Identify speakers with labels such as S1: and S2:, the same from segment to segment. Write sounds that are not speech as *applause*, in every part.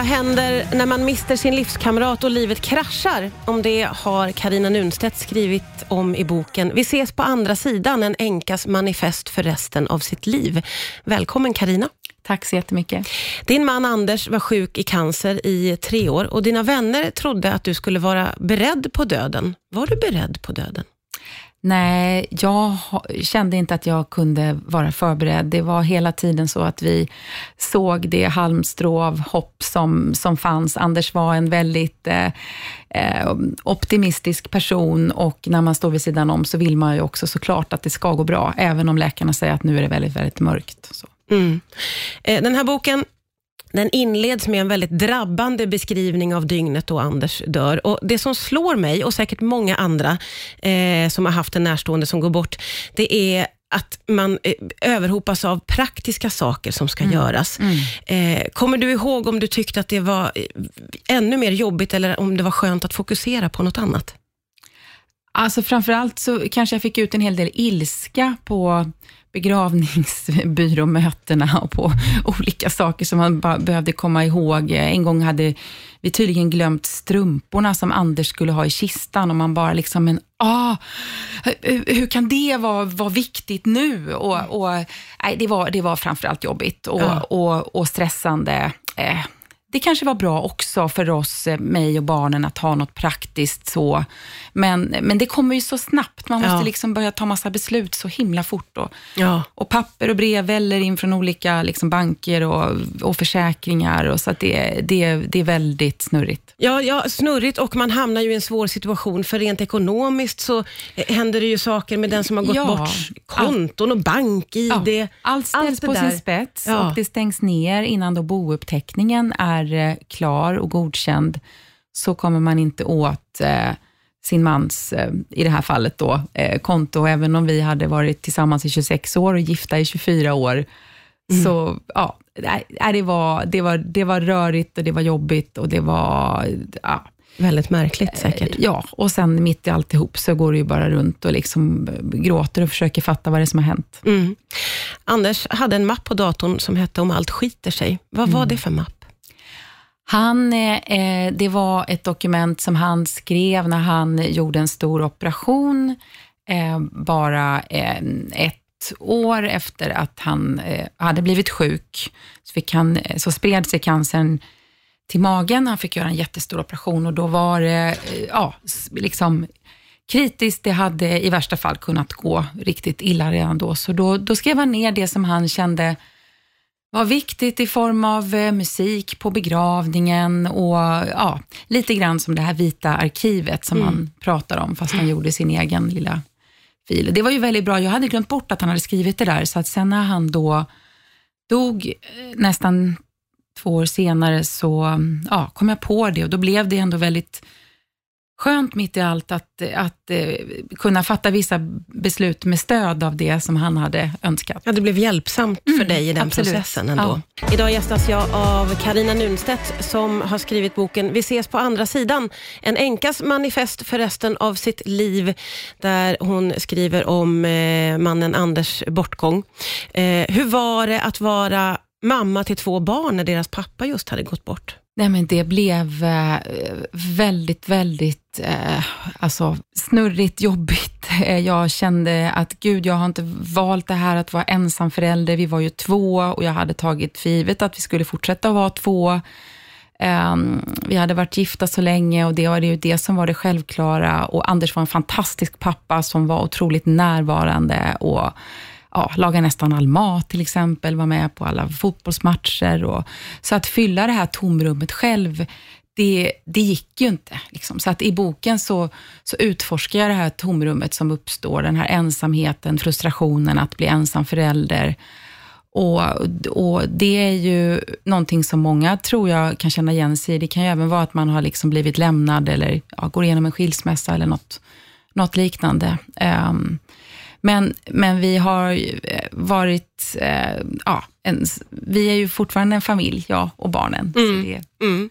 S1: Vad händer när man mister sin livskamrat och livet kraschar? Om det har Karina Nunstedt skrivit om i boken Vi ses på andra sidan, en änkas manifest för resten av sitt liv. Välkommen Karina.
S2: Tack så jättemycket.
S1: Din man Anders var sjuk i cancer i tre år och dina vänner trodde att du skulle vara beredd på döden. Var du beredd på döden?
S2: Nej, jag kände inte att jag kunde vara förberedd. Det var hela tiden så att vi såg det halmstrå av hopp som, som fanns. Anders var en väldigt eh, eh, optimistisk person och när man står vid sidan om så vill man ju också såklart att det ska gå bra, även om läkarna säger att nu är det väldigt, väldigt mörkt. Så.
S1: Mm. Eh, den här boken den inleds med en väldigt drabbande beskrivning av dygnet då Anders dör. Och Det som slår mig, och säkert många andra eh, som har haft en närstående som går bort, det är att man eh, överhopas av praktiska saker som ska mm. göras. Mm. Eh, kommer du ihåg om du tyckte att det var eh, ännu mer jobbigt, eller om det var skönt att fokusera på något annat?
S2: Alltså framförallt så kanske jag fick ut en hel del ilska på begravningsbyråmötena och på olika saker som man behövde komma ihåg. En gång hade vi tydligen glömt strumporna som Anders skulle ha i kistan och man bara liksom, men ah, hur kan det vara, vara viktigt nu? Och, och, nej, det, var, det var framförallt jobbigt och, ja. och, och stressande. Eh, det kanske var bra också för oss, eh, mig och barnen, att ha något praktiskt så. Men, men det kommer ju så snabbt. Man måste ja. liksom börja ta massa beslut så himla fort. Och, ja. och papper och brev väller in från olika liksom banker och, och försäkringar. Och så det, det, det är väldigt snurrigt.
S1: Ja, ja, snurrigt och man hamnar ju i en svår situation. För rent ekonomiskt så händer det ju saker med den som har gått ja. bort. Konton och bank-id.
S2: Allt ställs allt på sin spets och det stängs ner innan då bouppteckningen är är eh, klar och godkänd, så kommer man inte åt eh, sin mans, eh, i det här fallet då, konto. Även om vi hade varit tillsammans i 26 år och gifta i 24 år, mm. så ja, det, var, det, var, det var rörigt och det var jobbigt och det var ja,
S1: Väldigt märkligt säkert.
S2: Ja, och sen mitt i alltihop så går det ju bara runt och liksom gråter och försöker fatta vad det är som har hänt.
S1: Mm. Anders hade en mapp på datorn som hette Om allt skiter sig. Vad var mm. det för mapp?
S2: Han, eh, eh, det var ett dokument som han skrev när han gjorde en stor operation, eh, bara eh, ett år efter att han eh, hade blivit sjuk. Så, fick han, eh, så spred sig cancern till magen. Han fick göra en jättestor operation och då var det eh, ja, liksom kritiskt. Det hade i värsta fall kunnat gå riktigt illa redan då. Så då, då skrev han ner det som han kände var viktigt i form av eh, musik på begravningen och ja, lite grann som det här vita arkivet som mm. han pratar om, fast han gjorde sin egen lilla fil. Det var ju väldigt bra. Jag hade glömt bort att han hade skrivit det där, så att sen när han då dog eh, nästan två år senare så ja, kom jag på det och då blev det ändå väldigt skönt mitt i allt att, att eh, kunna fatta vissa beslut med stöd av det som han hade önskat.
S1: Ja, det blev hjälpsamt för mm, dig i den absolut. processen ändå. Ja. Idag gästas jag av Karina Nunstedt som har skrivit boken Vi ses på andra sidan. En änkas manifest för resten av sitt liv där hon skriver om eh, mannen Anders bortgång. Eh, hur var det att vara mamma till två barn när deras pappa just hade gått bort?
S2: Nej, men det blev eh, väldigt, väldigt eh, alltså, snurrigt, jobbigt. Eh, jag kände att gud, jag har inte valt det här att vara ensam förälder. Vi var ju två och jag hade tagit för givet att vi skulle fortsätta vara två. Eh, vi hade varit gifta så länge och det var ju det som var det självklara. Och Anders var en fantastisk pappa som var otroligt närvarande och ja, laga nästan all mat till exempel, vara med på alla fotbollsmatcher. Och, så att fylla det här tomrummet själv, det, det gick ju inte. Liksom. Så att i boken så, så utforskar jag det här tomrummet som uppstår, den här ensamheten, frustrationen att bli ensam förälder. Och, och Det är ju någonting som många tror jag kan känna igen sig i. Det kan ju även vara att man har liksom blivit lämnad eller ja, går igenom en skilsmässa eller något, något liknande. Um, men, men vi har eh, varit, eh, ja, en, vi är ju fortfarande en familj, jag och barnen. Mm. Det, mm.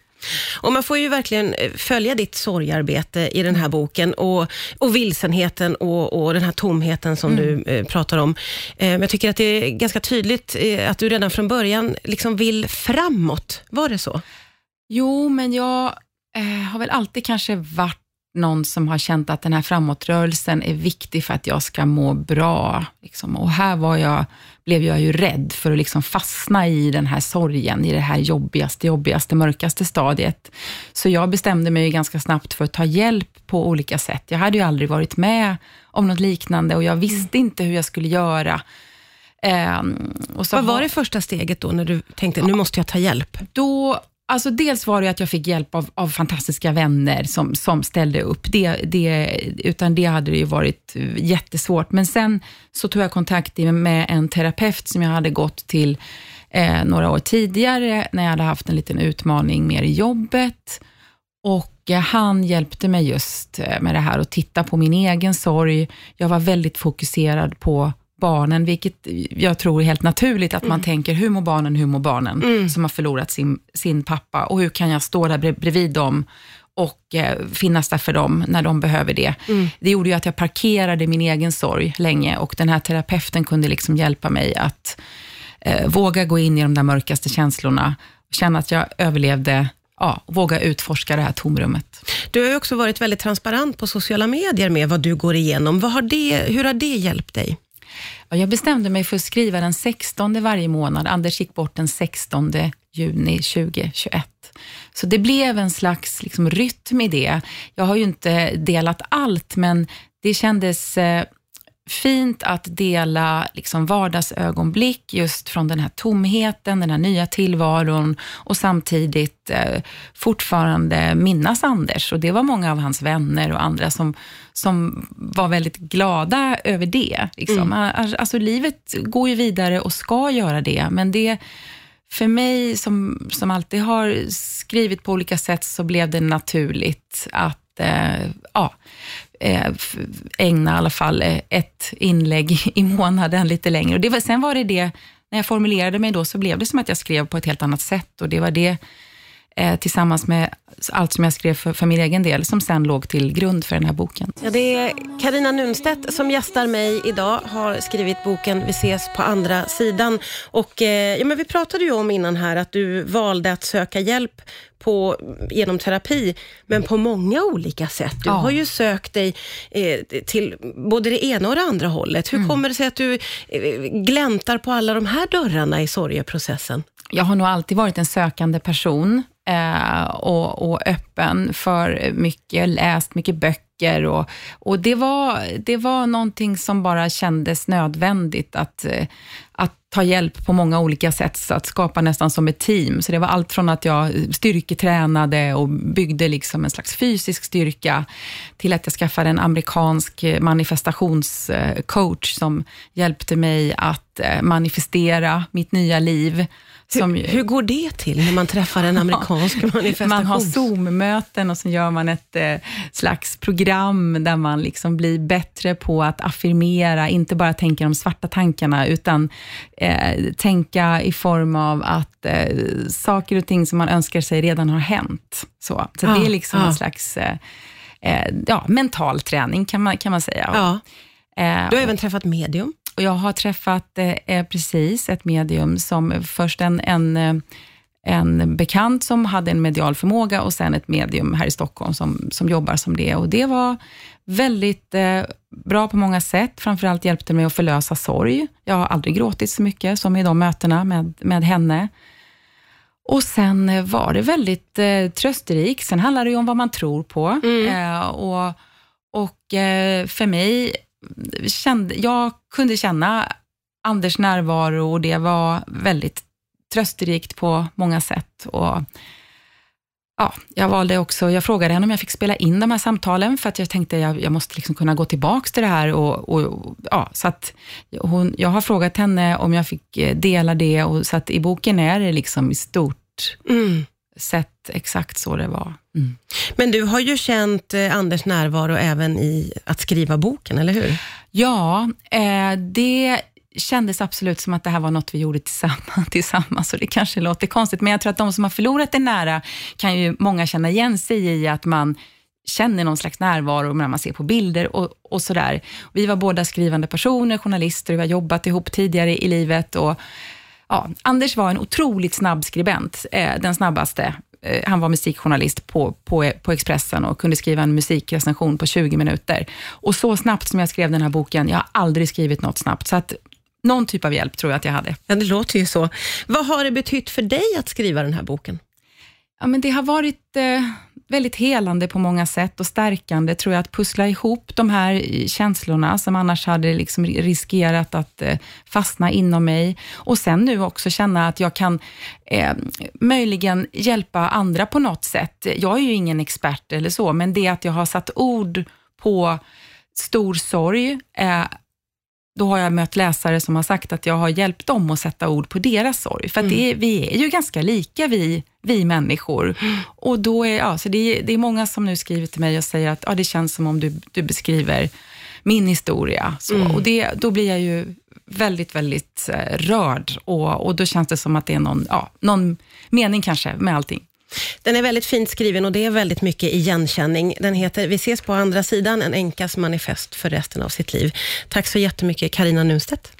S1: Och Man får ju verkligen eh, följa ditt sorgarbete i den här boken och, och vilsenheten och, och den här tomheten som mm. du eh, pratar om. Eh, jag tycker att det är ganska tydligt eh, att du redan från början liksom vill framåt. Var det så?
S2: Jo, men jag har väl alltid kanske varit någon som har känt att den här framåtrörelsen är viktig för att jag ska må bra. Liksom. Och här var jag, blev jag ju rädd för att liksom fastna i den här sorgen, i det här jobbigaste, jobbigaste, mörkaste stadiet. Så jag bestämde mig ganska snabbt för att ta hjälp på olika sätt. Jag hade ju aldrig varit med om något liknande och jag visste mm. inte hur jag skulle göra.
S1: Um, Vad var det första steget då, när du tänkte, nu måste jag ta hjälp?
S2: Då Alltså dels var det att jag fick hjälp av, av fantastiska vänner som, som ställde upp. Det, det, utan det hade det ju varit eh, jättesvårt. Men sen så tog jag kontakt med en terapeut som jag hade gått till eh, några år tidigare, när jag hade haft en liten utmaning mer i jobbet. Och eh, han hjälpte mig just eh, med det här att titta på min egen sorg. Jag var väldigt fokuserad på barnen, vilket jag tror är helt naturligt, att mm. man tänker, hur mår barnen, hur mår barnen mm. som har förlorat sin, sin pappa och hur kan jag stå där bredvid dem och eh, finnas där för dem när de behöver det. Mm. Det gjorde ju att jag parkerade min egen sorg länge och den här terapeuten kunde liksom hjälpa mig att eh, våga gå in i de där mörkaste känslorna, känna att jag överlevde ja, våga utforska det här tomrummet.
S1: Du har ju också varit väldigt transparent på sociala medier med vad du går igenom. Vad har det, hur har det hjälpt dig?
S2: Jag bestämde mig för att skriva den 16 varje månad. Anders gick bort den 16 juni 2021. Så det blev en slags liksom, rytm i det. Jag har ju inte delat allt, men det kändes eh, fint att dela liksom vardagsögonblick just från den här tomheten, den här nya tillvaron och samtidigt eh, fortfarande minnas Anders. Och det var många av hans vänner och andra som, som var väldigt glada över det. Liksom. Mm. Alltså livet går ju vidare och ska göra det, men det för mig som, som alltid har skrivit på olika sätt så blev det naturligt att eh, ja, Eh, ägna i alla fall eh, ett inlägg *laughs* i månaden lite längre. Och det var, sen var det det, när jag formulerade mig då, så blev det som att jag skrev på ett helt annat sätt och det var det eh, tillsammans med allt som jag skrev för, för min egen del, som sen låg till grund för den här boken.
S1: Ja, det är Karina Nunstedt som gästar mig idag, har skrivit boken Vi ses på andra sidan. Och, eh, ja, men vi pratade ju om innan här att du valde att söka hjälp på, genom terapi, men på många olika sätt. Du ja. har ju sökt dig eh, till både det ena och det andra hållet. Hur mm. kommer det sig att du eh, gläntar på alla de här dörrarna i sorgeprocessen?
S2: Jag har nog alltid varit en sökande person eh, och, och, öppen för mycket, läst mycket böcker och, och det, var, det var någonting som bara kändes nödvändigt att, eh, att ta hjälp på många olika sätt, så att skapa nästan som ett team. Så det var allt från att jag styrketränade och byggde liksom en slags fysisk styrka, till att jag skaffade en amerikansk eh, manifestationscoach som hjälpte mig att eh, manifestera mitt nya liv
S1: som, hur, hur, går det till när man träffar en *laughs* amerikansk ja, manifestation?
S2: Man har Zoom-möten och så gör man ett eh, slags program där man liksom blir bättre på att affirmera, inte bara tänka de svarta tankarna, utan eh, tänka i form av att eh, saker och ting som man önskar sig redan har hänt. Så, så ja, det är liksom ja. en slags eh, eh, ja, mental träning, kan man, kan man säga.
S1: Ja. Eh, du har även träffat medium.
S2: Och jag har träffat eh, precis ett medium som först en, en, eh, en bekant som hade en medial förmåga och sen ett medium här i Stockholm som, som jobbar som det. Och Det var väldigt eh, bra på många sätt. Framförallt hjälpte mig att förlösa sorg. Jag har aldrig gråtit så mycket som i de mötena med, med henne. Och Sen eh, var det väldigt eh, trösterikt. Sen handlar det ju om vad man tror på. Mm. Eh, och och eh, för mig kände, jag kunde känna Anders närvaro och det var väldigt trösterikt på många sätt. Och, ja, jag valde också, jag frågade henne om jag fick spela in de här samtalen, för att jag tänkte jag, jag måste liksom kunna gå tillbaka till det här. Och, och, ja, så att hon, jag har frågat henne om jag fick eh, dela det, och så att i boken är det liksom i stort mm. sett exakt så det var. Mm.
S1: Men du har ju känt eh, Anders närvaro även i att skriva boken, eller hur?
S2: Ja, eh, det kändes absolut som att det här var något vi gjorde tillsammans, *laughs* tillsammans och det kanske låter konstigt, men jag tror att de som har förlorat det nära kan ju många känna igen sig i att man känner någon slags närvaro när man ser på bilder och, och sådär. Vi var båda skrivande personer, journalister, vi har jobbat ihop tidigare i livet och ja, Anders var en otroligt snabb skribent, eh, den snabbaste eh, han var musikjournalist på, på, på Expressen och kunde skriva en musikrecension på 20 minuter. Och så snabbt som jag skrev den här boken, jag har aldrig skrivit något snabbt, så att någon typ av hjälp tror jag att jag hade.
S1: Ja, det låter ju så. Vad har det betytt för dig att skriva den här boken?
S2: Ja, men det har varit eh, väldigt helande på många sätt och stärkande, tror jag, att pussla ihop de här känslorna som annars hade liksom riskerat att eh, fastna inom mig. Och sen nu också känna att jag kan eh, möjligen hjälpa andra på något sätt. Jag är ju ingen expert eller så, men det att jag har satt ord på stor sorg, eh, då har jag mött läsare som har sagt att jag har hjälpt dem att sätta ord på deras sorg. För mm. det, vi är ju ganska lika vi, vi människor. Mm. *gasps* Och då är, ja, så det, är, det är många som nu skriver till mig och säger att ja, det känns som om du, du beskriver min historia. Så, mm. och det, då blir jag ju väldigt, väldigt eh, rörd och, och då känns det som att det är någon, ja, någon mening kanske med allting.
S1: Den är väldigt fint skriven och det är väldigt mycket igenkänning. Den heter Vi ses på andra sidan, en enkas manifest för resten av sitt liv. Tack så jättemycket Karina Nunstedt.